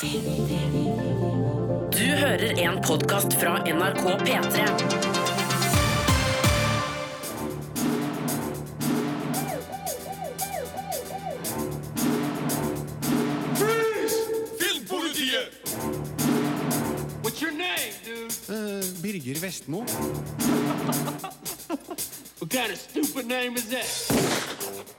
Du hører en podkast fra NRK P3. Filmpolitiet! What's your name, dude? Birger Vestmo. What kind of stupid name is that?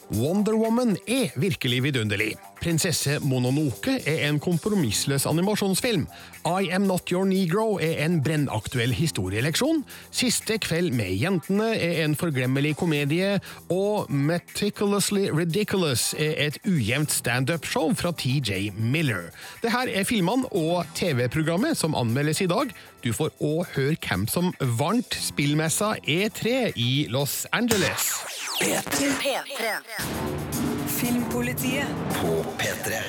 Wonder Woman er virkelig vidunderlig. Prinsesse Mononoke er en kompromissløs animasjonsfilm. I Am Not Your Negro er en brennaktuell historieleksjon. Siste kveld med jentene er en forglemmelig komedie. Og Meticulously Ridiculous er et ujevnt standup-show fra TJ Miller. Dette er filmene og TV-programmet som anmeldes i dag. Du får òg høre hvem som vant spillmessa E3 i Los Angeles. P3. Filmpolitiet. På P3.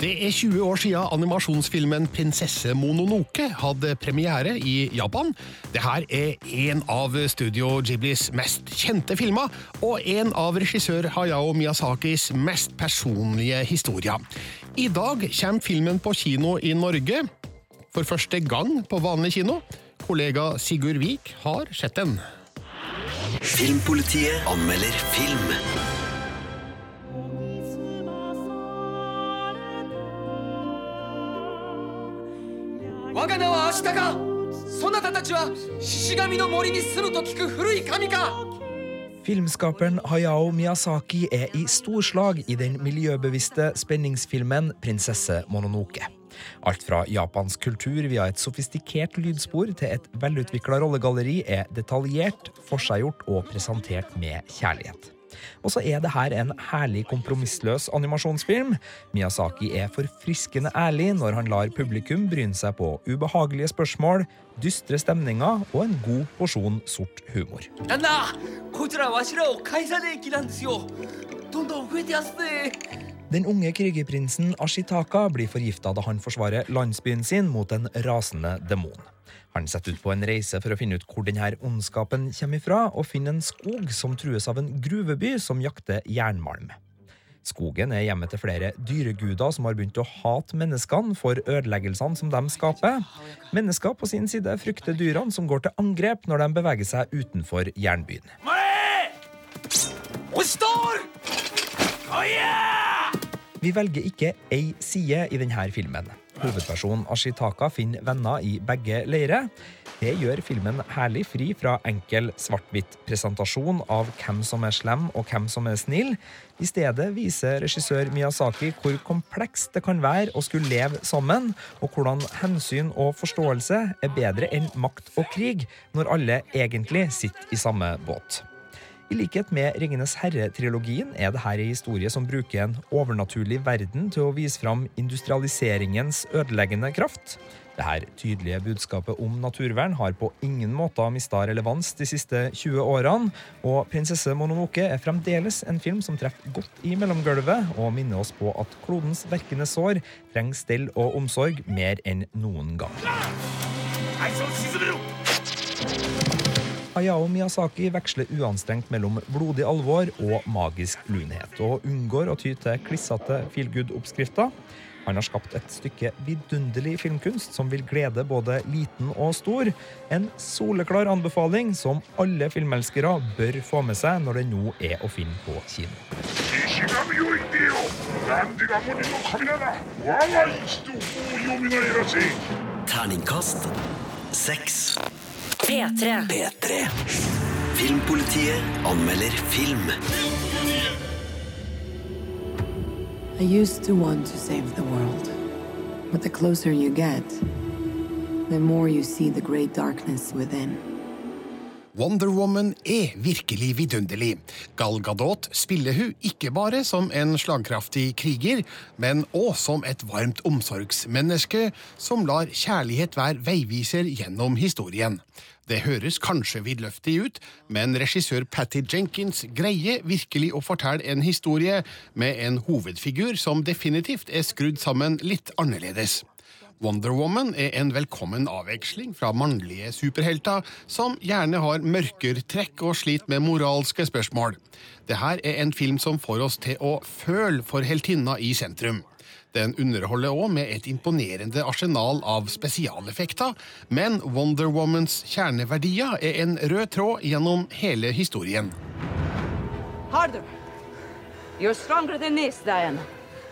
Det er 20 år siden animasjonsfilmen Prinsesse Mononoke hadde premiere i Japan. Dette er en av Studio Ghiblis mest kjente filmer, og en av regissør Hayao Miyazakis mest personlige historier. I dag kommer filmen på kino i Norge. For første gang på vanlig kino. Kollega Sigurd Vik har sett den. Filmpolitiet anmelder film. Filmskaperen Hayao Miyazaki er i storslag i den miljøbevisste spenningsfilmen 'Prinsesse Mononoke'. Alt fra japansk kultur via et sofistikert lydspor til et velutvikla rollegalleri er detaljert, forseggjort og presentert med kjærlighet. Og så er det her en herlig kompromissløs animasjonsfilm. Miyazaki er forfriskende ærlig når han lar publikum bryne seg på ubehagelige spørsmål, dystre stemninger og en god porsjon sort humor. 旦 den unge krigerprinsen Ashitaka blir forgifta da han forsvarer landsbyen sin mot en rasende demon. Han setter ut på en reise for å finne ut hvor denne ondskapen kommer ifra, og finner en skog som trues av en gruveby som jakter jernmalm. Skogen er hjemmet til flere dyreguder som har begynt å hate menneskene for ødeleggelsene som de skaper. Mennesker på sin side frykter dyrene som går til angrep når de beveger seg utenfor jernbyen. Mare! Og står! Oh, yeah! Vi velger ikke ei side i denne filmen. Hovedpersonen Ashitaka finner venner i begge leirer. Det gjør filmen herlig fri fra enkel svart-hvitt presentasjon av hvem som er slem og hvem som er snill. I stedet viser regissør Miyazaki hvor komplekst det kan være å skulle leve sammen, og hvordan hensyn og forståelse er bedre enn makt og krig, når alle egentlig sitter i samme båt. I likhet med Ringenes herre-trilogien er dette en historie som bruker en overnaturlig verden til å vise fram industrialiseringens ødeleggende kraft. Dette tydelige budskapet om naturvern har på ingen måte mista relevans de siste 20 årene, og Prinsesse Mononoke er fremdeles en film som treffer godt i mellomgulvet og minner oss på at klodens verkende sår trenger stell og omsorg mer enn noen gang. Ayao Miyazaki veksler uanstrengt mellom blodig alvor og magisk lunhet, og unngår å ty til klissete feelgood-oppskrifter. Han har skapt et stykke vidunderlig filmkunst som vil glede både liten og stor. En soleklar anbefaling som alle filmelskere bør få med seg når det nå er å finne på kino. Terningkast seks. P3. P3. Filmpolitiet anmelder film. I used to want to save the world. But the closer you get, the more you see the great darkness within. Wonder Woman er virkelig vidunderlig. Gal Gadot spiller hun ikke bare som en slagkraftig kriger, men òg som et varmt omsorgsmenneske som lar kjærlighet være veiviser gjennom historien. Det høres kanskje vidløftig ut, men regissør Patty Jenkins greier virkelig å fortelle en historie med en hovedfigur som definitivt er skrudd sammen litt annerledes. Wonder Woman er en velkommen avveksling fra mannlige superhelter som gjerne har mørkere trekk og sliter med moralske spørsmål. Dette er en film som får oss til å føle for heltinna i sentrum. Den underholder òg med et imponerende arsenal av spesialeffekter, men Wonder Womans kjerneverdier er en rød tråd gjennom hele historien. Harder. You're stronger than this, Diana.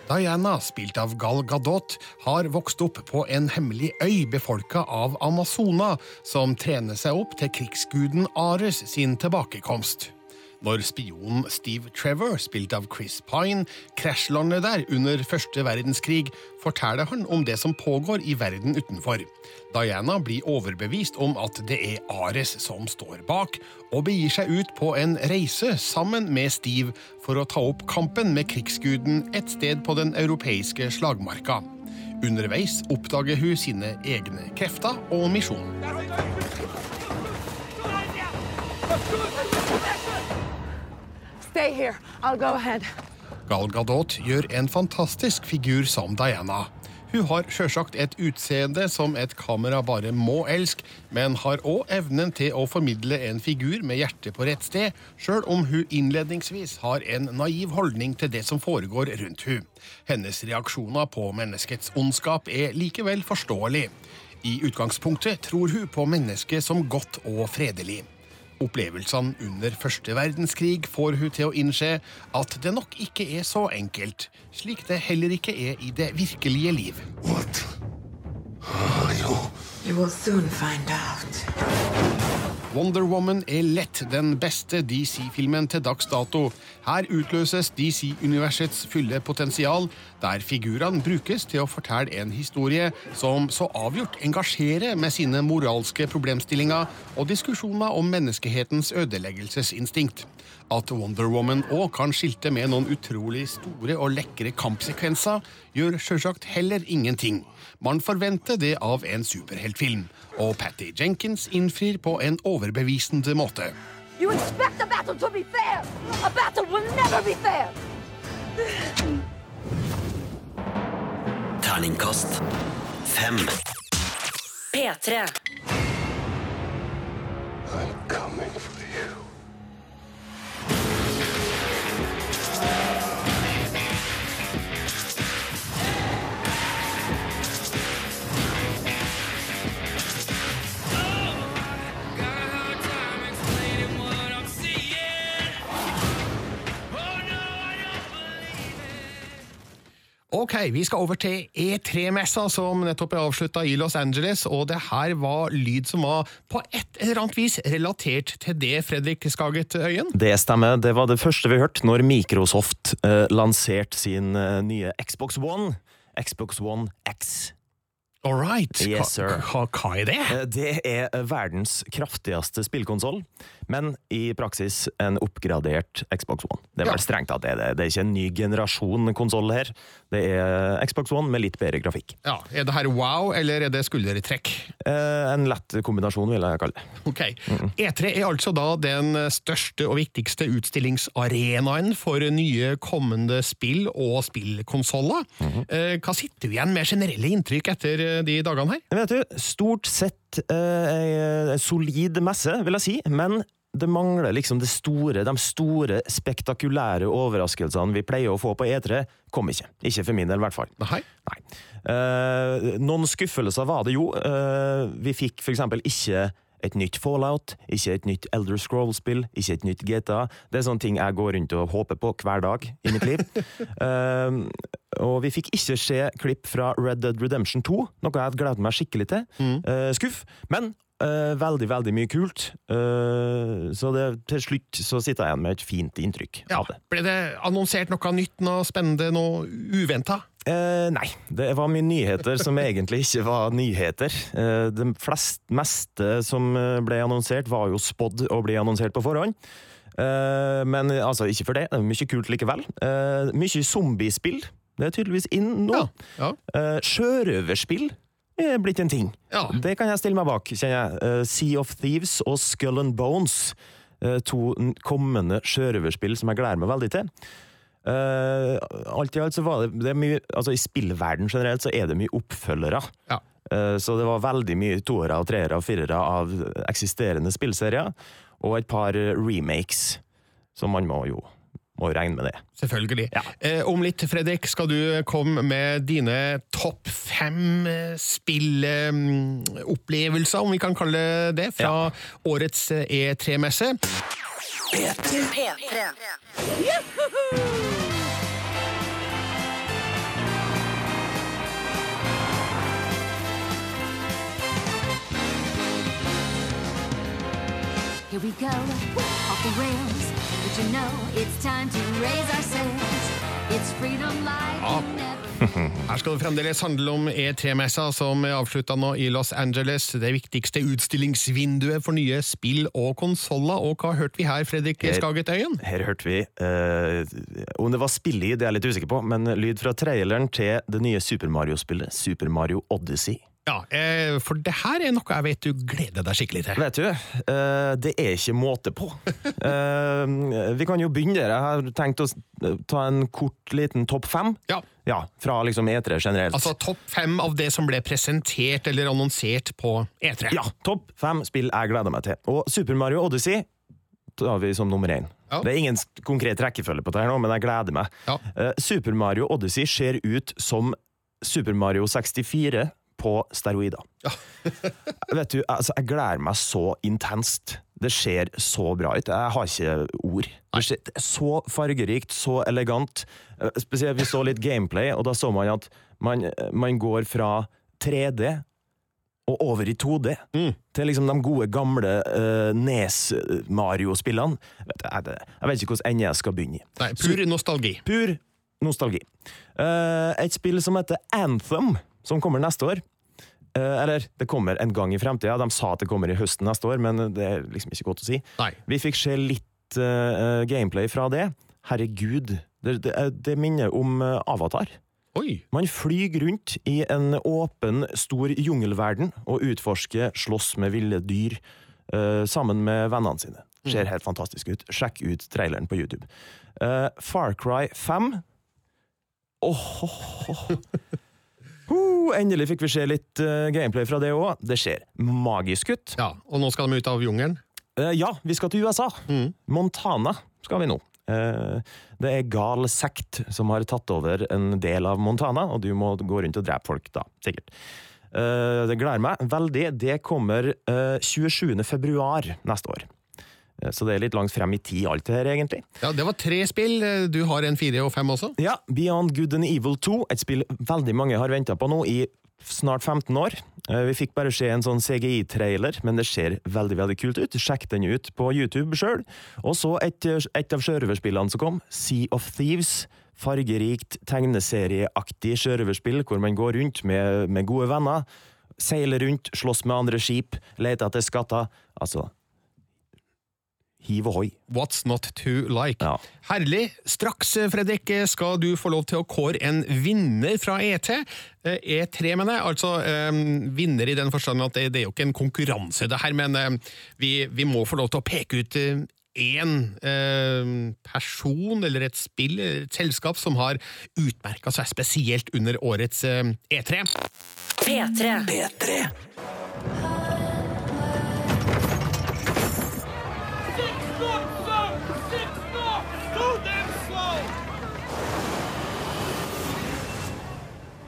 Diana, spilt av Gal Gadot, har vokst opp på en hemmelig øy befolka av Amazona, som trener seg opp til krigsguden Ares sin tilbakekomst. Når spionen Steve Trevor, spilt av Chris Pine, krasjlander der under første verdenskrig, forteller han om det som pågår i verden utenfor. Diana blir overbevist om at det er Ares som står bak, og begir seg ut på en reise sammen med Steve for å ta opp kampen med krigsguden et sted på den europeiske slagmarka. Underveis oppdager hun sine egne krefter og misjon. Stay here. I'll go ahead. Gal Gadot gjør en fantastisk figur som Diana. Hun har sjølsagt et utseende som et kamera bare må elske, men har òg evnen til å formidle en figur med hjertet på rett sted, sjøl om hun innledningsvis har en naiv holdning til det som foregår rundt hun. Hennes reaksjoner på menneskets ondskap er likevel forståelig. I utgangspunktet tror hun på mennesket som godt og fredelig. Opplevelsene under første verdenskrig får hun til å innse at det nok ikke er så enkelt, slik det heller ikke er i det virkelige liv. What are you? You will soon find out. Wonder Woman er lett den beste DC-filmen til dags dato. Her utløses DC-universets fulle potensial, der figurene brukes til å fortelle en historie som så avgjort engasjerer med sine moralske problemstillinger og diskusjoner om menneskehetens ødeleggelsesinstinkt. At Wonder Woman òg kan skilte med noen utrolig store og lekre kampsekvenser, gjør sjølsagt heller ingenting. Man forventer det av en superheltfilm, og Patty Jenkins innfrir på en overbevisende måte. You expect a battle to be fair. A battle will never be fair. Terningkast 5. P3. Ok, vi skal over til E3-messa, som nettopp er avslutta i Los Angeles. Og det her var lyd som var på et eller annet vis relatert til det, Fredrik Skaget Øyen? Det stemmer. Det var det første vi hørte når Microsoft eh, lanserte sin eh, nye Xbox One. Xbox One X. All right. Yes, sir. Hva, hva er det? Eh, Det er verdens kraftigste spillkonsoll, men i praksis en oppgradert Xbox One. Det er vel strengt tatt det. er det. Det er ikke en ny generasjon konsoll her. Det er Xbox One med litt bedre grafikk. Ja, Er det her wow, eller er det skuldertrekk? Eh, En lett kombinasjon, vil jeg kalle det. Ok. E3 er altså da den største og viktigste utstillingsarenaen for nye kommende spill og spillkonsoller. Eh, Hva sitter vi igjen med generelle inntrykk etter eh, de dagene her? Vet du, stort sett eh, ei solid messe, vil jeg si, men det mangler liksom det store, de store, spektakulære overraskelsene vi pleier å få på E3, kom ikke. Ikke for min del, i hvert fall. Nei. Nei. Eh, noen skuffelser var det jo. Eh, vi fikk for eksempel ikke et nytt Fallout, ikke et nytt Elder Scroll-spill, ikke et nytt GTA. Det er sånne ting jeg går rundt og håper på hver dag i mitt liv. Eh, og vi fikk ikke se klipp fra Red Dead Redemption 2, noe jeg hadde gledet meg skikkelig til. Eh, skuff. Men eh, veldig, veldig mye kult. Eh, så det, til slutt så sitter jeg igjen med et fint inntrykk Ja, av det. Ble det annonsert noe nytt, noe spennende, noe uventa? Eh, nei, det var mye nyheter som egentlig ikke var nyheter. Eh, det flest, meste som eh, ble annonsert, var jo spådd å bli annonsert på forhånd. Eh, men altså, ikke for det. Det mye kult likevel. Eh, mye zombiespill. Det er tydeligvis inn nå. Ja. Eh, sjørøverspill er blitt en ting. Ja. Det kan jeg stille meg bak, kjenner jeg. Eh, sea of Thieves og Skull and Bones. eh, to kommende sjørøverspill som jeg gleder meg veldig til. Alt i alt så var det, det mye Altså, i spillverden generelt så er det mye oppfølgere. Ja. Så det var veldig mye toere, treere og firere av eksisterende spillserier. Og et par remakes, som man må jo må regne med det. Selvfølgelig. Ja. Eh, om litt, Fredrik, skal du komme med dine topp fem spillopplevelser, om vi kan kalle det, fra ja. årets E3-messe. P3. P3. Here we go, off the rails. But you know it's time to raise our sails. It's freedom like ja. Her skal det fremdeles handle om E3-messa, som er avslutta nå i Los Angeles. Det viktigste utstillingsvinduet for nye spill og konsoller. Og hva hørte vi her, Fredrik Skagetøyen? Her, Her hørte vi uh, Om det var spillelyd, det er jeg litt usikker på, men lyd fra traileren til det nye Super Mario-spillet, Super Mario Odyssey. Ja, eh, for det her er noe jeg vet du gleder deg skikkelig til. Vet du, eh, det er ikke måte på. Eh, vi kan jo begynne der. Jeg har tenkt å ta en kort liten topp fem. Ja. ja. Fra liksom E3 generelt. Altså topp fem av det som ble presentert eller annonsert på E3. Ja, topp fem spill jeg gleder meg til. Og Super Mario Odyssey tar vi som nummer én. Ja. Det er ingen konkret rekkefølge på det her nå, men jeg gleder meg. Ja. Super Mario Odyssey ser ut som Super Mario 64 på steroider. Ja. Vet du, altså, jeg gleder meg så intenst. Det ser så bra ut. Jeg har ikke ord. Så fargerikt, så elegant. Eh, spesielt vi så litt gameplay, og da så man at man, man går fra 3D og over i 2D. Mm. Til liksom de gode, gamle uh, Nes-Mario-spillene. Jeg, jeg, vet ikke hvordan ende jeg skal begynne i. Nei, Pur nostalgi. Pur nostalgi. Uh, et spill som heter Anthem som kommer neste år. Eh, eller, det kommer en gang i fremtida. De sa at det kommer i høsten neste år, men det er liksom ikke godt å si. Nei. Vi fikk se litt uh, gameplay fra det. Herregud, det, det, det minner om uh, Avatar. Oi. Man flyr rundt i en åpen, stor jungelverden og utforsker, slåss med ville dyr uh, sammen med vennene sine. Ser mm. helt fantastisk ut. Sjekk ut traileren på YouTube. Far Cry 5 Åh, oh, oh, oh. Uh, endelig fikk vi se litt uh, gameplay fra det òg. Det ser magisk ut. Ja, Og nå skal de ut av jungelen? Uh, ja, vi skal til USA. Mm. Montana skal vi nå. Uh, det er gal sekt som har tatt over en del av Montana, og du må gå rundt og drepe folk, da. Sikkert. det gleder meg veldig. Det kommer 27. februar neste år. Eh, så det er litt langt frem i tid, alt det her, egentlig. Ja, Det var tre spill. Eh, du har en fire og fem også? Ja. Beyond Good and Evil 2, et spill veldig mange har venta på nå i snart 15 år. Eh, vi fikk bare se en sånn CGI-trailer, men det ser veldig veldig kult ut. Sjekk den ut på YouTube sjøl. Og så et, et av sjørøverspillene som kom, Sea of Thieves. Fargerikt, tegneserieaktig sjørøverspill hvor man går rundt med, med gode venner. Seiler rundt, slåss med andre skip, leter etter skatter. Altså, Hiv ohoi. What's not to like? Ja. Herlig. Straks, Fredrik, skal du få lov til å kåre en vinner fra ET. E3, mener jeg. Altså um, vinner i den forstand at det, det, er jo ikke en konkurranse, det her, men um, vi, vi, må få lov til å peke ut uh, én eh, person eller et spill, et selskap, som har utmerka seg spesielt under årets eh, E3. P3. P3.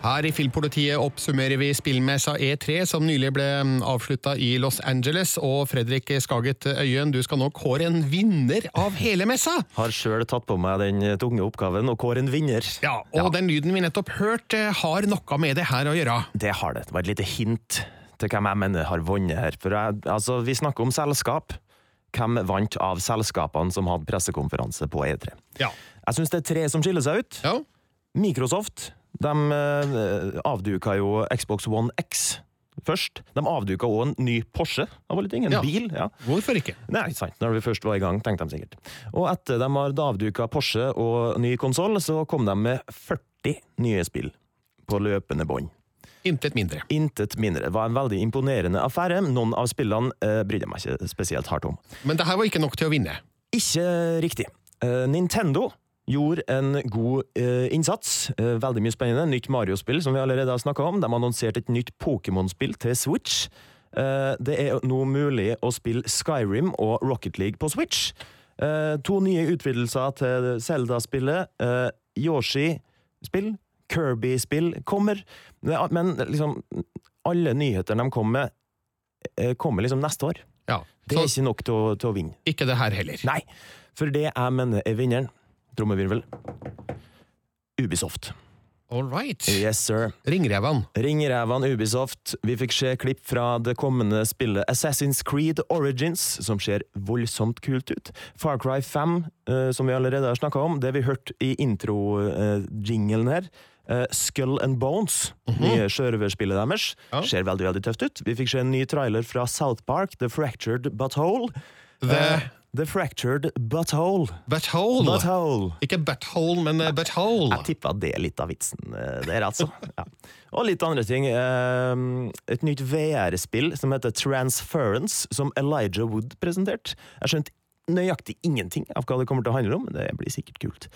Her i Filmpolitiet oppsummerer vi spillmessa E3, som nylig ble mm, avslutta i Los Angeles. Og Fredrik Skaget Øyen, du skal nå kåre en vinner av hele messa! Har sjøl tatt på meg den tunge oppgaven å kåre en vinner. Ja, Og ja. den lyden vi nettopp hørte, har noe med det her å gjøre? Det har det. Det var et lite hint til hvem jeg mener har vunnet her. For jeg, altså, vi snakker om selskap. Hvem vant av selskapene som hadde pressekonferanse på E3? Ja. Jeg syns det er tre som skiller seg ut. Ja. Microsoft de eh, avduka jo Xbox One X først. De avduka òg en ny Porsche. Det var litt ingen ja. bil. Ja. Hvorfor ikke? Nei, sant. Når vi først var i gang, tenkte de sikkert. Og etter de har avduka Porsche og ny konsoll, så kom de med 40 nye spill på løpende bånd. Intet mindre. Intet mindre. Det var en veldig imponerende affære. Noen av spillene eh, brydde jeg meg ikke spesielt hardt om. Men det her var ikke nok til å vinne? Ikke riktig. Uh, Nintendo gjorde en god eh, innsats. Eh, veldig mye spennende. Nytt Mario-spill, som vi allerede har snakka om. De har annonsert et nytt Pokémon-spill til Switch. Eh, det er nå mulig å spille Skyrim og Rocket League på Switch. Eh, to nye utvidelser til Zelda-spillet. Eh, Yoshi-spill, Kirby-spill kommer. Men liksom, alle nyheter de kommer med, eh, kommer liksom neste år. Ja, det er ikke nok til å, til å vinne. Ikke det her heller. Nei, for det jeg mener er vinneren Trommevirvel. Ubisoft. All right. Yes, sir. Ringreven. Ringreven Ubisoft. Vi fikk se klipp fra det kommende spillet Assassin's Creed Origins, som ser voldsomt kult ut. Far Cry 5, uh, som vi allerede har snakka om, det vi hørte i intro-jinglen uh, her. Uh, Skull and Bones, mm -hmm. nye sjørøverspillet deres, ja. ser veldig veldig tøft ut. Vi fikk se en ny trailer fra South Park, The Fractured Butthole. The The Fractured Butthole. Butthole? butthole. Ikke butthole, men eh, butthole. Jeg tippa det er litt av vitsen eh, der, altså. Ja. Og litt andre ting. Eh, et nytt VR-spill som heter Transference, som Elijah Wood presenterte. Jeg skjønte nøyaktig ingenting av hva det kommer til å handle om, men det blir sikkert kult.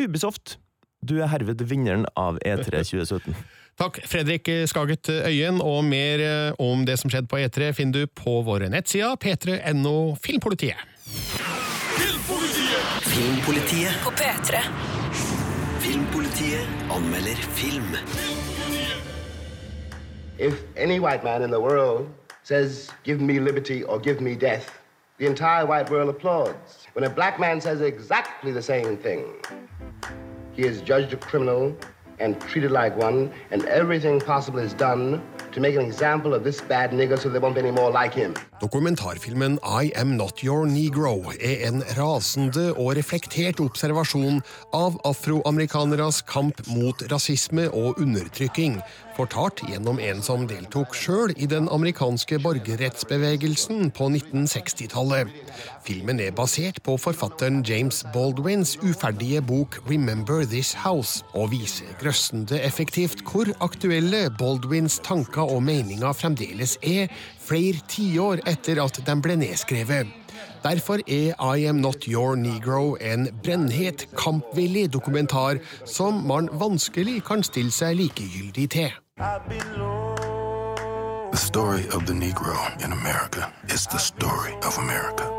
Ubisoft, du er herved vinneren av E3 2017. Takk, Fredrik Skaget Øyen, og mer om det som skjedde på E3 finner du på våre nettsider p3.no Filmpolitiet. Filmpolitiet. Filmpolitiet på P3. Filmpolitiet anmelder film. If any white man in the world says, give me liberty or give me death, the entire white world applauds. When a black man says exactly the same thing, he is judged a criminal and treated like one, and everything possible is done Dokumentarfilmen I Am Not Your Negro er en rasende og reflektert observasjon av afroamerikaneres kamp mot rasisme og undertrykking, fortalt gjennom en som deltok sjøl i den amerikanske borgerrettsbevegelsen på 1960-tallet. Filmen er basert på forfatteren James Baldwins uferdige bok Remember This House, og viser grøssende effektivt hvor aktuelle Baldwins tanker og meninga fremdeles er, flere tiår etter at de ble nedskrevet. Derfor er I Am Not Your Negro en brennhet, kampvillig dokumentar som man vanskelig kan stille seg likegyldig til. The story of the Negro in America is the story of America.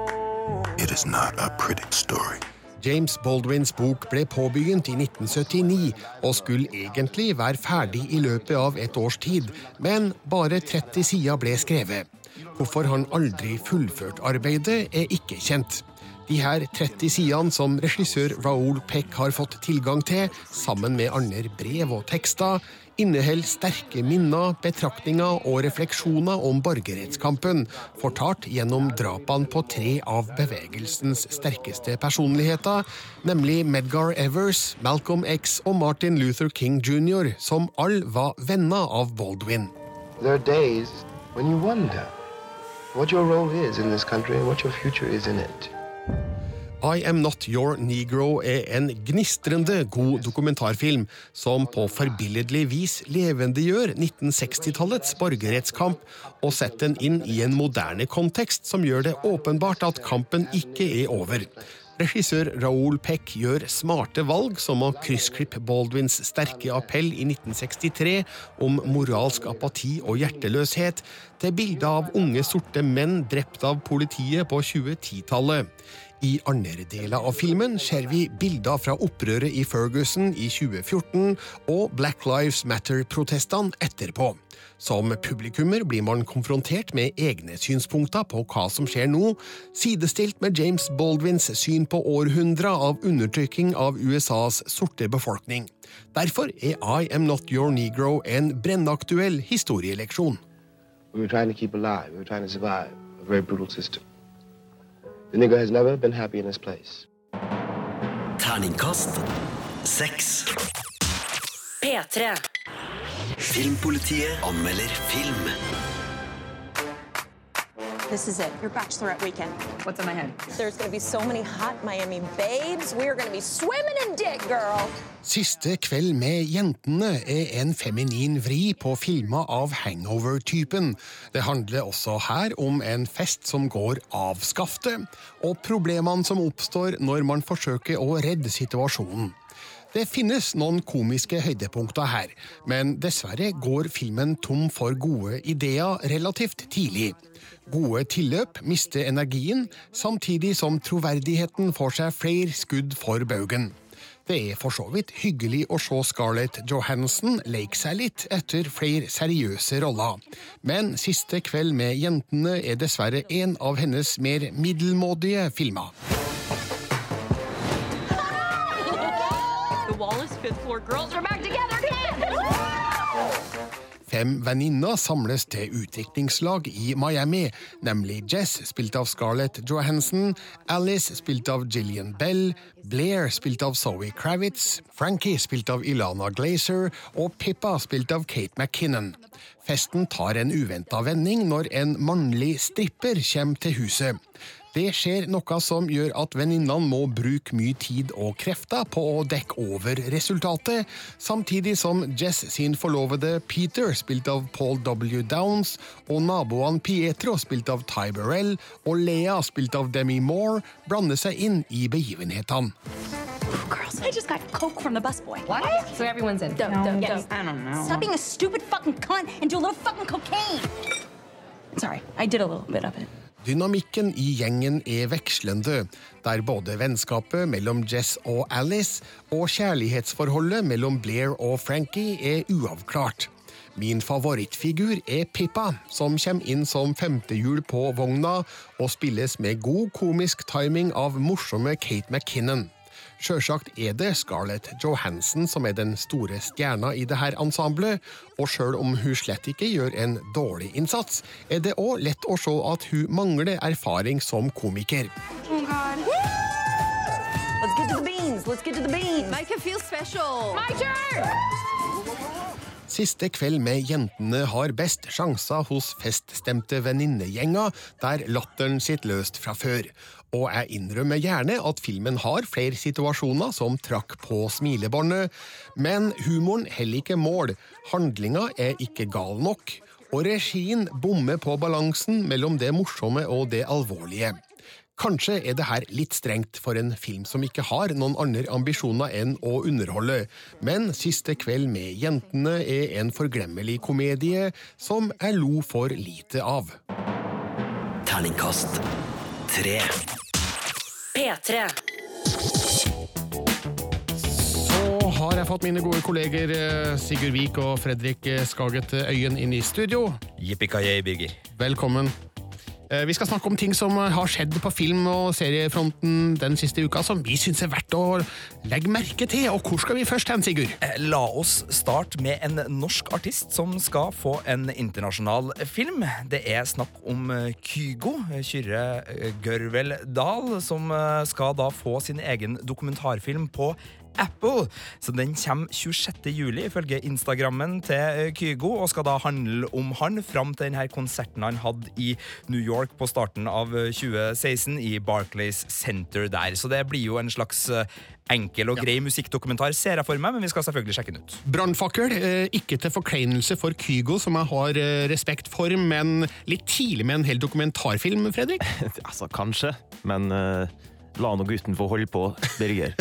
It is not a pretty story. James Baldwins bok ble påbegynt i 1979 og skulle egentlig være ferdig i løpet av et års tid, men bare 30 sider ble skrevet. Hvorfor han aldri fullførte arbeidet, er ikke kjent. De her 30 sidene som regissør Raoul Peck har fått tilgang til, sammen med andre brev og tekster, inneholder sterke minner, betraktninger og refleksjoner om borgerrettskampen, fortalt gjennom drapene på tre av bevegelsens sterkeste personligheter, nemlig Medgar Evers, Malcolm X og Martin Luther King jr., som alle var venner av Baldwin. There are days when you wonder what your role is in this country and what your future is in it. I Am Not Your Negro er en gnistrende god dokumentarfilm som på forbilledlig vis levendegjør 1960-tallets borgerrettskamp og setter den inn i en moderne kontekst som gjør det åpenbart at kampen ikke er over. Regissør Raoul Peck gjør smarte valg, som å kryssklippe Baldwins sterke appell i 1963 om moralsk apati og hjerteløshet, til bilder av unge sorte menn drept av politiet på 2010-tallet. I andre deler av filmen ser vi bilder fra opprøret i Ferguson i 2014 og Black Lives Matter-protestene etterpå. Som publikummer blir man konfrontert med egne synspunkter på hva som skjer nå, sidestilt med James Baldwins syn på århundrer av undertrykking av USAs sorte befolkning. Derfor er I Am Not Your Negro en brennaktuell historieleksjon. We were trying to keep alive. We were trying to survive a system. The nigger has never been happy in this place. Terningkast seks. P3. Filmpolitiet anmelder film. This is it, your bachelorette weekend. What's on my head? There's gonna be so many hot Miami babes. We are gonna be swimming in dick, girl. Siste kveld med jentene er en feminin vri på filmer av hangover-typen. Det handler også her om en fest som går av skaftet, og problemene som oppstår når man forsøker å redde situasjonen. Det finnes noen komiske høydepunkter her, men dessverre går filmen tom for gode ideer relativt tidlig. Gode tilløp mister energien, samtidig som troverdigheten får seg flere skudd for baugen. Det er for så vidt hyggelig å se Scarlett Johansen leke seg litt etter flere seriøse roller, men Siste kveld med jentene er dessverre en av hennes mer middelmådige filmer. The wall is fifth floor. Girls are back together! Fem venninner samles til utviklingslag i Miami, nemlig Jess, spilt av Scarlett Johansen, Alice, spilt av Gillian Bell, Blair, spilt av Zoe Kravitz, Frankie, spilt av Ilana Glazer, og Pippa, spilt av Kate McKinnon. Festen tar en uventa vending når en mannlig stripper kommer til huset. Det skjer noe som gjør at venninnene må bruke mye tid og krefter på å dekke over resultatet, samtidig som Jess sin forlovede Peter, spilt av Paul W. Downs, og naboene Pietro, spilt av Ty Burrell, og Lea, spilt av Demi Moore, blander seg inn i begivenhetene. Girls, I just got coke from the busboy. What? So everyone's in. Dope, No, dope, yes. dope. I don't know. Stop being a stupid fucking cunt and do a little fucking cocaine. Sorry, I did a little bit of it. Dynamikken i gjengen er vekslende, der både vennskapet mellom Jess og Alice og kjærlighetsforholdet mellom Blair og Frankie er uavklart. Min favorittfigur er Pippa, som kommer inn som femtehjul på vogna og spilles med god komisk timing av morsomme Kate McKinnon. Sjølsagt er det Scarlett Johansen som er den store stjerna i dette ensemblet, og sjøl om hun slett ikke gjør en dårlig innsats, er det òg lett å se at hun mangler erfaring som komiker. Oh Let's get to the beans. Let's get to the beans. Make her feel special. My turn. Siste kveld med jentene har best sjanser hos feststemte venninnegjenger der latteren sitter løst fra før. Og jeg innrømmer gjerne at filmen har flere situasjoner som trakk på smilebåndet, men humoren heller ikke mål, handlinga er ikke gal nok, og regien bommer på balansen mellom det morsomme og det alvorlige. Kanskje er det her litt strengt for en film som ikke har noen andre ambisjoner enn å underholde, men Siste kveld med jentene er en forglemmelig komedie som jeg lo for lite av. Terningkast tre. P3. Så har jeg fått mine gode kolleger eh, Sigurd Vik og Fredrik eh, Skaget Øyen inn i studio. Yippee Birger. Velkommen. Eh, Vi skal snakke om ting som eh, har skjedd på film- og seriefronten den siste uka, som vi syns er verdt å legge merke til. Og hvor skal vi først hen, Sigurd? Eh, La oss starte med en norsk artist som skal få en internasjonal film. Det er snakk om Kygo, Kyrre Gørvel Dahl, som skal da få sin egen dokumentarfilm på Apple. Så Den kommer 26. juli, ifølge Instagrammen til eh, Kygo, og skal da handle om han fram til denne konserten han hadde i New York på starten av eh, 2016, i Barclays Center der. Så det blir jo en slags eh, enkel og grei musikkdokumentar, ser jeg for meg, men vi skal selvfølgelig sjekke den ut. Brannfakkel, eh, ikke til forkleinelse for Kygo, som jeg har eh, respekt for, men litt tidlig med en hel dokumentarfilm, Fredrik? altså, kanskje, men eh, la nå gutten få holde på, Birger.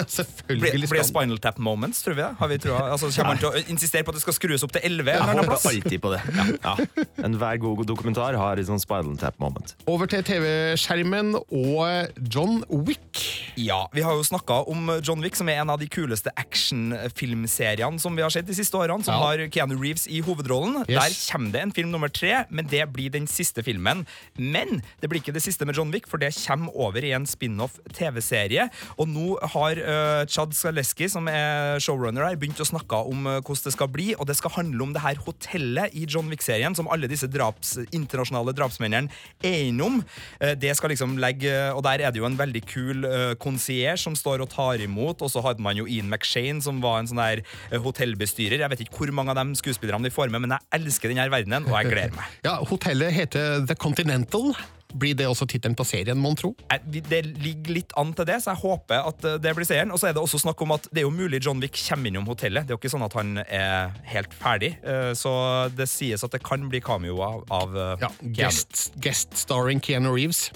Blir blir det Spinal Tap Moments, tror vi det? Har vi troa? Altså, kommer han til å insistere på at det skal skrues opp til 11? Jeg håper plass? alltid på det. Ja. Ja. Enhver god dokumentar har et sånn spinal tap moment. Over til TV-skjermen og John Wick. Ja, vi har jo snakka om John Wick, som er en av de kuleste actionfilmseriene som vi har sett de siste årene, som Ja. har Keanu Reeves i hovedrollen. Yes. Der kommer det en film nummer tre, men det blir den siste filmen. Men det blir ikke det siste med John Wick, for det kommer over i en spin-off TV-serie. Og nå har uh, Chad Skaleski, som er showrunner her, begynt å snakke om uh, hvordan det skal bli, og det skal handle om det her hotellet i John Wick-serien som alle disse draps, internasjonale drapsmennene er innom. Uh, det skal liksom legge, og der er det jo en veldig kul uh, konsier som står og tar imot, og så hadde man jo Ian McShane, som var en sånn der hotellbestyrer. Jeg vet ikke hvor mange av de skuespillerne de får med, men jeg elsker denne verdenen, og jeg gleder meg. Ja, Hotellet heter The Continental. Blir det også tittelen på serien, mon tro? Det ligger litt an til det, så jeg håper at eh, det blir seeren. Og så er det også snakk om at det er jo mulig John Wick kommer innom hotellet. Det er jo ikke sånn at han er helt ferdig. Eh, så det sies at det kan bli Kameo av, eh, ja, guest, guest starring Keanu Reeves.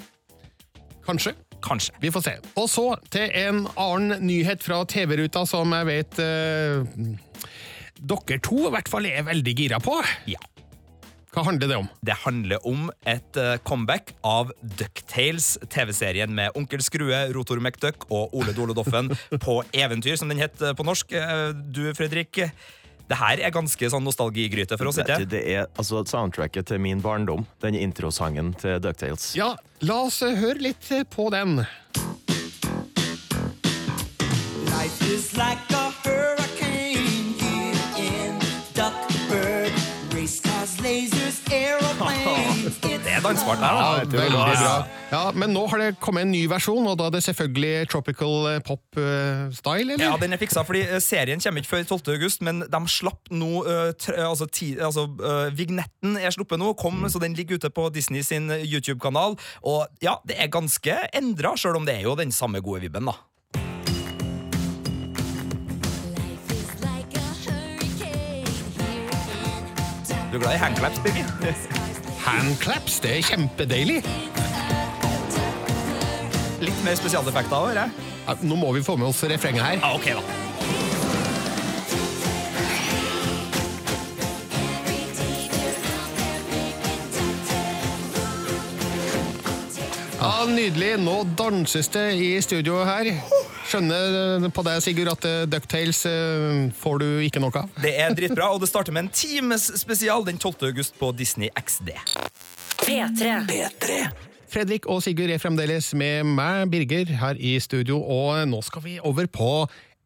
Kanskje. Kanskje. Vi får se. Og så til en annen nyhet fra TV-ruta som jeg vet uh, dere to i hvert fall er veldig gira på. Ja. Hva handler det om? Det handler om et uh, comeback av Ducktales, TV-serien med Onkel Skrue, Rotor McDuck og Ole Dole Doffen på eventyr, som den het uh, på norsk. Uh, du, Fredrik, det her er ganske sånn nostalgigryte for oss, ikke Det er altså soundtracket til min barndom. Den introsangen til Ducktales. Ja, la oss høre litt på den. Life is like a hurricane here in Duckburg. Race cars, aeroplanes. det er dansbart. Ja, veldig bra. Ja, Men nå har det kommet en ny versjon, og da er det selvfølgelig tropical eh, pop-style? eller? Ja, den er fiksa, fordi eh, serien kommer ikke før 12. august, men de slapp nå altså, ti, altså Vignetten er sluppet nå, kom, så den ligger ute på Disney sin YouTube-kanal. Og ja, det er ganske endra, sjøl om det er jo den samme gode vibben, da. Du er glad i handclaps, Birger? handclaps, det er kjempedeilig. Litt mer spesialeffekter òg, hører jeg. Ja, nå må vi få med oss refrenget her. Ah, ok da. Ja, Nydelig. Nå danses det i studioet her. Skjønner på deg, Sigurd, at eh, Ducktales eh, får du ikke noe av? Det er dritbra, og det starter med en times spesial den 12. august på Disney XD. P3. P3. Fredrik og Sigurd er fremdeles med meg, Birger, her i studio, og nå skal vi over på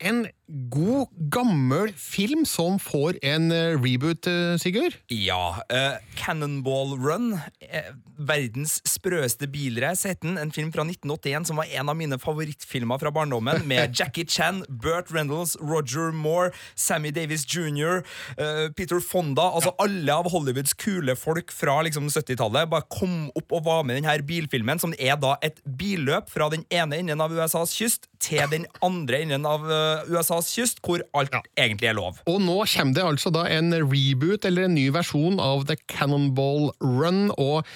en god, gammel film som får en eh, reboot, Sigurd? Ja. Uh, Cannonball Run. Uh, verdens sprøeste bilrace het den. En film fra 1981 som var en av mine favorittfilmer fra barndommen. Med Jackie Chan, Burt Reynolds, Roger Moore, Sammy Davis jr., uh, Peter Fonda. Altså alle av Hollywoods kule folk fra liksom, 70-tallet bare kom opp og var med i denne bilfilmen, som er da et billøp fra den ene enden av USAs kyst til den andre enden av USAs kyst, hvor alt ja. egentlig er lov. Og nå kommer det altså da en reboot eller en ny versjon av The Cannonball Run. og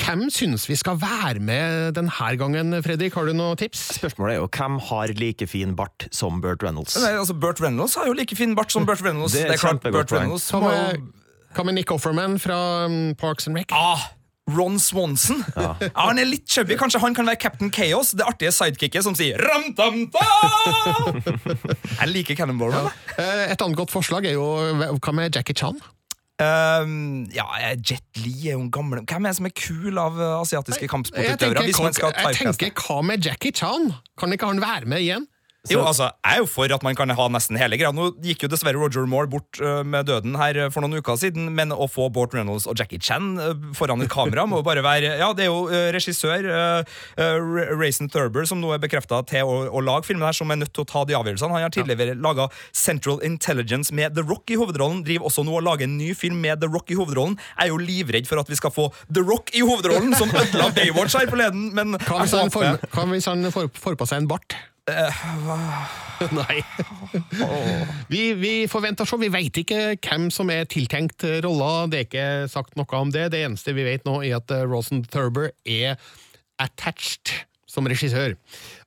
hvem synes vi skal være med denne gangen, Fredrik? Har du noen tips? Spørsmålet er jo hvem har like fin bart som Burt Reynolds? Nei, altså Burt Reynolds har jo like fin bart som Burt Reynolds. Det er, det er klart, Burt Reynolds Hva med, med Nick Offerman fra um, Parks and Rec? Ah, Ron Swanson. Ja. Ja, han er litt chubby. Kanskje han kan være Captain Chaos, det artige sidekicket som sier ram tam Jeg liker Cannonball. Ja. Eh, et annet godt forslag er jo Hva med Jackie Chan? Um, ja, Jet Li er jo en gammel Hvem er det som er kul av eh, asiatiske kampsportutøvere? Jeg tenker, hva med Jackie Chan? Kan ikke han være med igjen? Så. Jo, altså, Jeg er jo for at man kan ha nesten hele greia. Nå gikk jo dessverre Roger Moore bort uh, med døden her for noen uker siden, men å få Bort Reynolds og Jackie Chan uh, foran et kamera må bare være Ja, det er jo uh, regissør Raisin Thurber som nå er bekrefta til å, å, lage filmen her, som er nødt til å ta de avgjørelsene. Han har tidligere ja. laga Central Intelligence med The Rock i hovedrollen, driver også nå og lager en ny film med The Rock i hovedrollen. Jeg er jo livredd for at vi skal få The Rock i hovedrollen, som ødela Baywatch her forleden, men Hva hvis han, får på seg en bart? Nei. Vi, vi forventer så. Vi veit ikke hvem som er tiltenkt rolla. Det er ikke sagt noe om det. Det eneste vi vet nå, er at eh, Rosen Thurber er attached som regissør.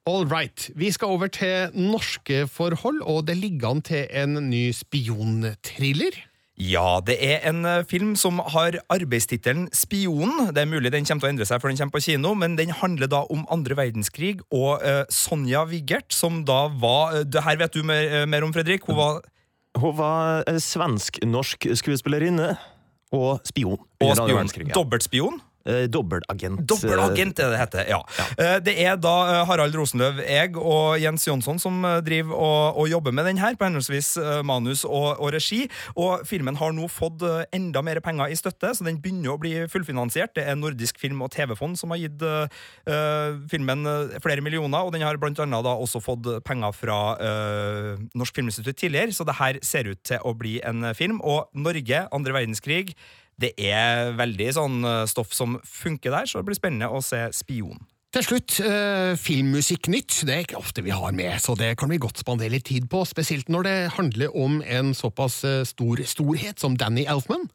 All right. Vi skal over til norske forhold, og det ligger an til en ny spionthriller. Ja, det er en uh, film som har arbeidstittelen Spionen. Det er mulig den kommer til å endre seg før den kommer på kino, men den handler da om andre verdenskrig og uh, Sonja Wiggert, som da var uh, Det her vet du mer, mer om, Fredrik. Hun var Hun var svensk-norsk skuespillerinne og spion. Og spion. Dobbeltspion. Eh, dobbeltagent. Dobbeltagent er det heter, ja. ja. Eh, det er da eh, Harald Rosenløv, jeg og Jens Jonsson som driver og, og jobber med den her, på henholdsvis manus og, og, regi. Og filmen har nå fått enda mer penger i støtte, så den begynner å bli fullfinansiert. Det er Nordisk film- og TV-fond som har gitt uh, filmen flere millioner, og den har blant annet da også fått penger fra uh, Norsk Filminstitutt tidligere, så det her ser ut til å bli en film. Og Norge, andre verdenskrig det er veldig sånn eh, stoff som funker der, så det blir spennende å se Spion. Til slutt, eh, filmmusikknytt. Det er ikke ofte vi har med, så det kan vi godt spandere litt tid på. Spesielt når det handler om en såpass eh, stor storhet som Danny Elfman.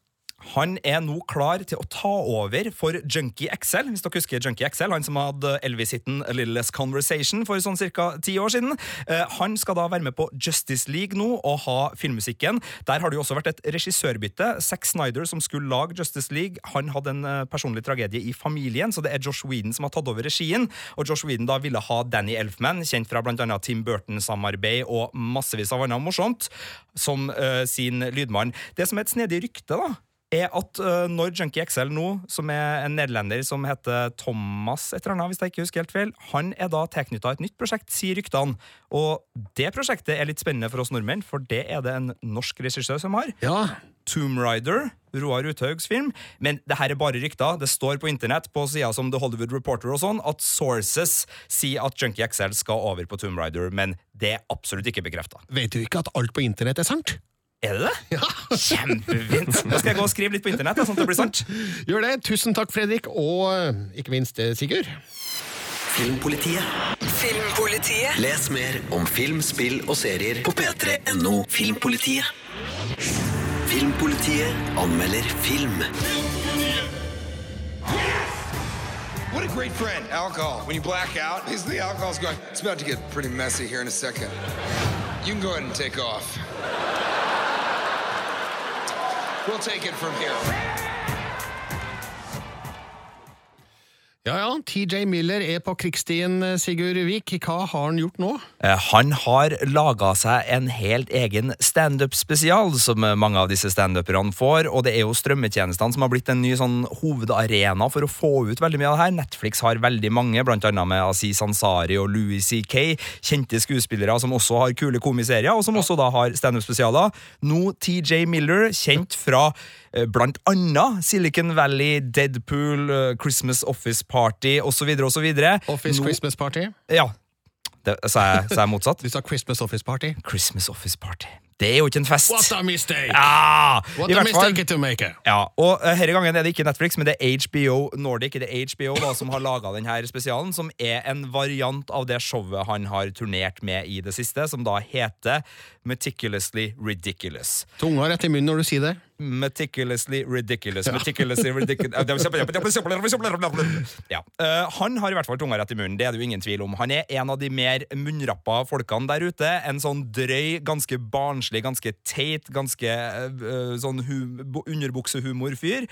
Han er nå klar til å ta over for Junkie XL. Hvis dere husker Junkie XL, han som hadde Elvis-hiten Little Less Conversation for sånn ca. ti år siden. Eh, han skal da være med på Justice League nå og ha filmmusikken. Der har det jo også vært et regissørbytte. Zack Snyder, som skulle lage Justice League, han hadde en eh, personlig tragedie i familien, så det er Josh Whedon som har tatt over regien. Og Josh Whedon da ville ha Danny Elfman, kjent fra annet Tim Burton-samarbeid og massevis av annet morsomt, som uh, sin lydmann. Det som er et snedig rykte, da, er at uh, når Junkie XL nå, som er en nederlender som heter Thomas et eller annet, hvis jeg ikke husker helt feil, han er da tilknytta et nytt prosjekt, sier ryktene. Og det prosjektet er litt spennende for oss nordmenn, for det er det en norsk regissør som har. Ja. Tomb Rider, Roar Uthaugs film. Men det her er bare rykter. Det står på internett på sida som The Hollywood Reporter og sånn, at sources sier at Junkie XL skal over på Tomb Rider, men det er absolutt ikke bekrefta. Vet du ikke at alt på internett er sant? Er det det? Ja. Kjempefint! Nå skal jeg gå og skrive litt på internett, sånn at det blir sant. Gjør det. Tusen takk, Fredrik, og eh, ikke minst eh, Sigurd. Filmpolitiet. Filmpolitiet. Les mer om film, spill og serier på p3.no Filmpolitiet. Filmpolitiet anmelder film. What a great friend, alcohol. When you black out, the alcohol's going. It's about to get pretty messy here in a second. You can go ahead and take off. We'll take it from here. Ja ja, TJ Miller er på krigsstien, Sigurd Vik. Hva har han gjort nå? Eh, Han har laga seg en helt egen standup-spesial, som mange av disse standuperne får. Og det er jo strømmetjenestene som har blitt en ny sånn hovedarena for å få ut veldig mye av det her. Netflix har veldig mange, blant annet med Aziz Ansari og Louis C.K. Kjente skuespillere som også har kule komiserier, og som også da har standup-spesialer. Nå TJ Miller, kjent fra eh, blant annet Silicon Valley, Deadpool, eh, Christmas Office Party osv. osv. Office Nå- Christmas Party? Ja. Det, sa, jeg, sa jeg motsatt? Du sa Christmas Office Party. Christmas Office Party. Det er jo ikke en fest. What a mistake! Ja, What a mistake to make. Ja, og uh, Denne gangen er det ikke Netflix, men det er HBO Nordic det er HBO da, som har laga denne spesialen, som er en variant av det showet han har turnert med i det siste, som da heter Meticulously Ridiculous. Tunga rett i munnen når du sier det. Meticulously ridiculous. Meticulously ridiculous ja. uh, Han har i hvert fall tunga rett i munnen, det er det jo ingen tvil om. Han er en av de mer munnrappa folkene der ute. En sånn drøy, ganske barnslig, ganske teit, ganske uh, sånn underbuksehumor-fyr,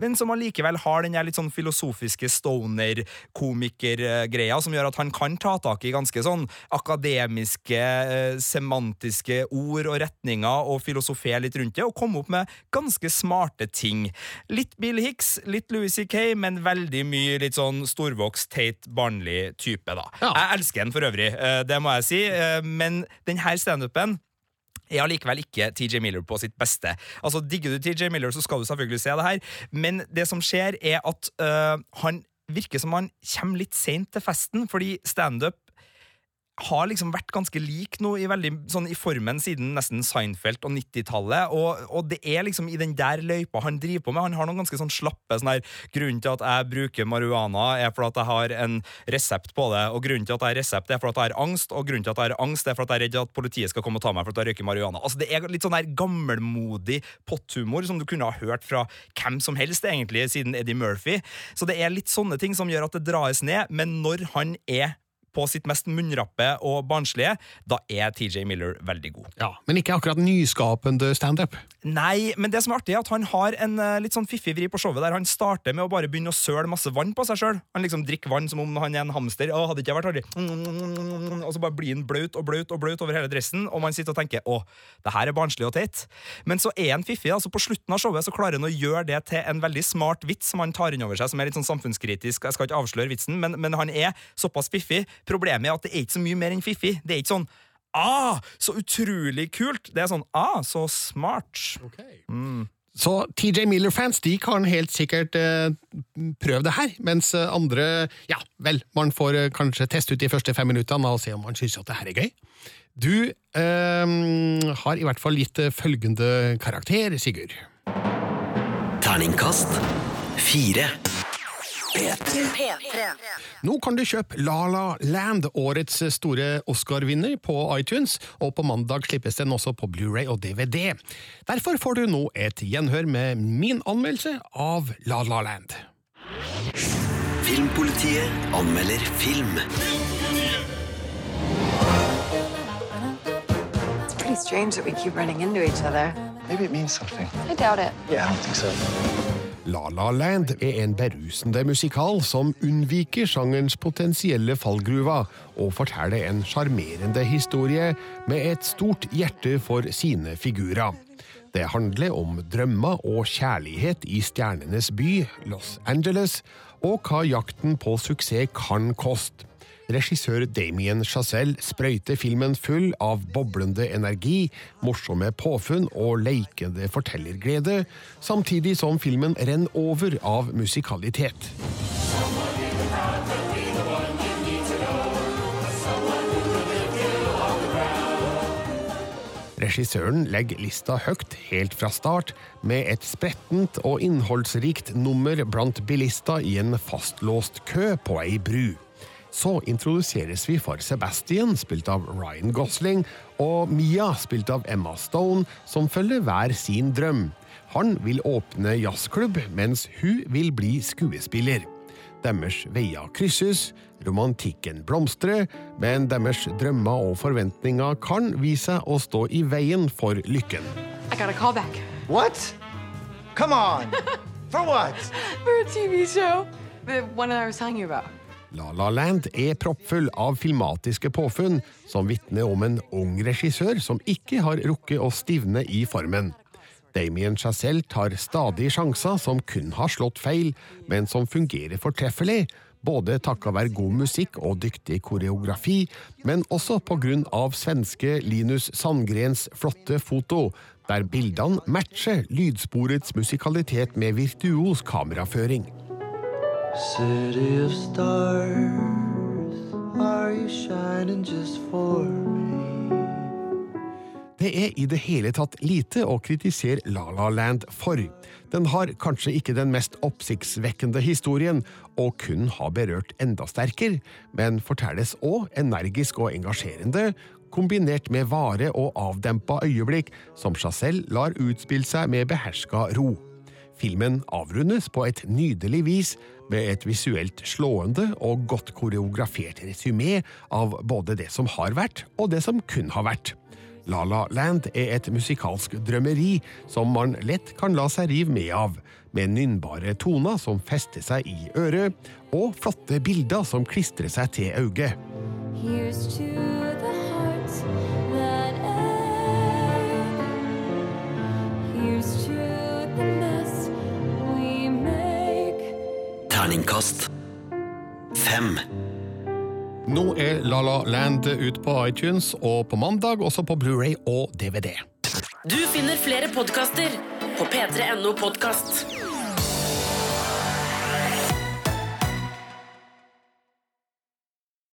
men som allikevel har den litt sånn filosofiske stoner-komiker-greia som gjør at han kan ta tak i ganske sånn akademiske, uh, semantiske ord og retninger og filosofere litt rundt det, og komme opp med ganske smarte ting. Litt Bill Hicks, litt Louis C.K., men veldig mye litt sånn storvokst, teit, barnlig type, da. Jeg elsker den for øvrig, det må jeg si, men den her standupen er allikevel ikke TJ Miller på sitt beste. Altså, Digger du TJ Miller, så skal du selvfølgelig se det her, men det som skjer, er at øh, han virker som han kommer litt seint til festen, fordi standup har liksom vært ganske lik nå i, veldig, sånn, i formen siden nesten Seinfeld og 90-tallet, og, og det er liksom i den der løypa han driver på med. Han har noen ganske sånn slappe sånn her Grunnen til at jeg bruker marihuana, er for at jeg har en resept på det, og grunnen til at jeg har resept, er for at jeg har angst, og grunnen til at jeg har angst, er for at jeg er redd at politiet skal komme og ta meg for at jeg røyker marihuana. Altså, det er litt sånn der gammelmodig potthumor som du kunne ha hørt fra hvem som helst, egentlig, siden Eddie Murphy. Så det er litt sånne ting som gjør at det dras ned, men når han er på sitt mest munnrappe og barnslige, da er TJ Miller veldig god. Ja, Men ikke akkurat nyskapende standup. Nei, men det som er artig, er at han har en eh, litt sånn fiffig vri på showet, der han starter med å bare begynne å søle masse vann på seg sjøl. Han liksom drikker vann som om han er en hamster. Å, hadde ikke vært artig. Og så bare blir han blaut og blaut og blaut over hele dressen, og man sitter og tenker å, det her er barnslig og teit. Men så er han fiffig. altså På slutten av showet så klarer han å gjøre det til en veldig smart vits som han tar inn over seg, som er litt sånn samfunnskritisk. Jeg skal ikke avsløre vitsen, men, men han er såpass fiffig. Problemet er at det er ikke så mye mer enn fiffig. Det er ikke sånn Ah, så utrolig kult! Det er sånn Ah, så smart. Mm. Så TJ Miller-fans de kan helt sikkert eh, prøve det her, mens eh, andre Ja, vel, man får eh, kanskje teste ut de første fem minuttene og se om man syns at det her er gøy. Du eh, har i hvert fall gitt eh, følgende karakter, Sigurd. Terningkast fire. Nå kan du kjøpe La La Land, årets store Oscar-vinner, på iTunes, og på mandag slippes den også på Blu-ray og DVD. Derfor får du nå et gjenhør med min anmeldelse av La La Land. Filmpolitiet anmelder film. It's pretty strange that we keep running into each other. Maybe it means something. I doubt it. Yeah, I don't think so. La La Land er en berusende musikal som unnviker sjangerens potensielle fallgruver, og forteller en sjarmerende historie med et stort hjerte for sine figurer. Det handler om drømmer og kjærlighet i stjernenes by, Los Angeles, og hva jakten på suksess kan koste. Regissør Damien Chazelle sprøyter filmen full av boblende energi, morsomme påfunn og leikende fortellerglede, samtidig som filmen renner over av musikalitet. Regissøren legger lista høyt helt fra start, med et sprettent og innholdsrikt nummer blant bilister i en fastlåst kø på ei bru. Så introduseres vi for Sebastian, spilt av Ryan Gosling, og Mia, spilt av Emma Stone, som følger hver sin drøm. Han vil åpne jazzklubb, mens hun vil bli skuespiller. Deres veier krysses, romantikken blomstrer, men deres drømmer og forventninger kan vise seg å stå i veien for lykken. I got a call back. What? Come on. For what? For a TV show. The one that I was telling you about. La La Land er proppfull av filmatiske påfunn som vitner om en ung regissør som ikke har rukket å stivne i formen. Damien Chazelle tar stadig sjanser som kun har slått feil, men som fungerer fortreffelig, både takka være god musikk og dyktig koreografi, men også på grunn av svenske Linus Sandgrens flotte foto, der bildene matcher lydsporets musikalitet med virtuos kameraføring. City of stars, are you shining just for? Det er i det hele tatt lite å kritisere La La Land for. Den har kanskje ikke den mest oppsiktsvekkende historien, og kun har berørt enda sterkere, men fortelles òg energisk og engasjerende, kombinert med vare og avdempa øyeblikk som Chazelle lar utspille seg med beherska ro. Filmen avrundes på et nydelig vis med et visuelt slående og godt koreografert resymé av både det som har vært, og det som kun har vært. La La Land er et musikalsk drømmeri som man lett kan la seg rive med av, med nynnbare toner som fester seg i øret, og flotte bilder som klistrer seg til øyet. Here's to the hearts that ache. Here's to Terningkast fem. Nå er La La Land ut på iTunes og på mandag også på Blu-ray og DVD. Du finner flere podkaster på p3.no podkast.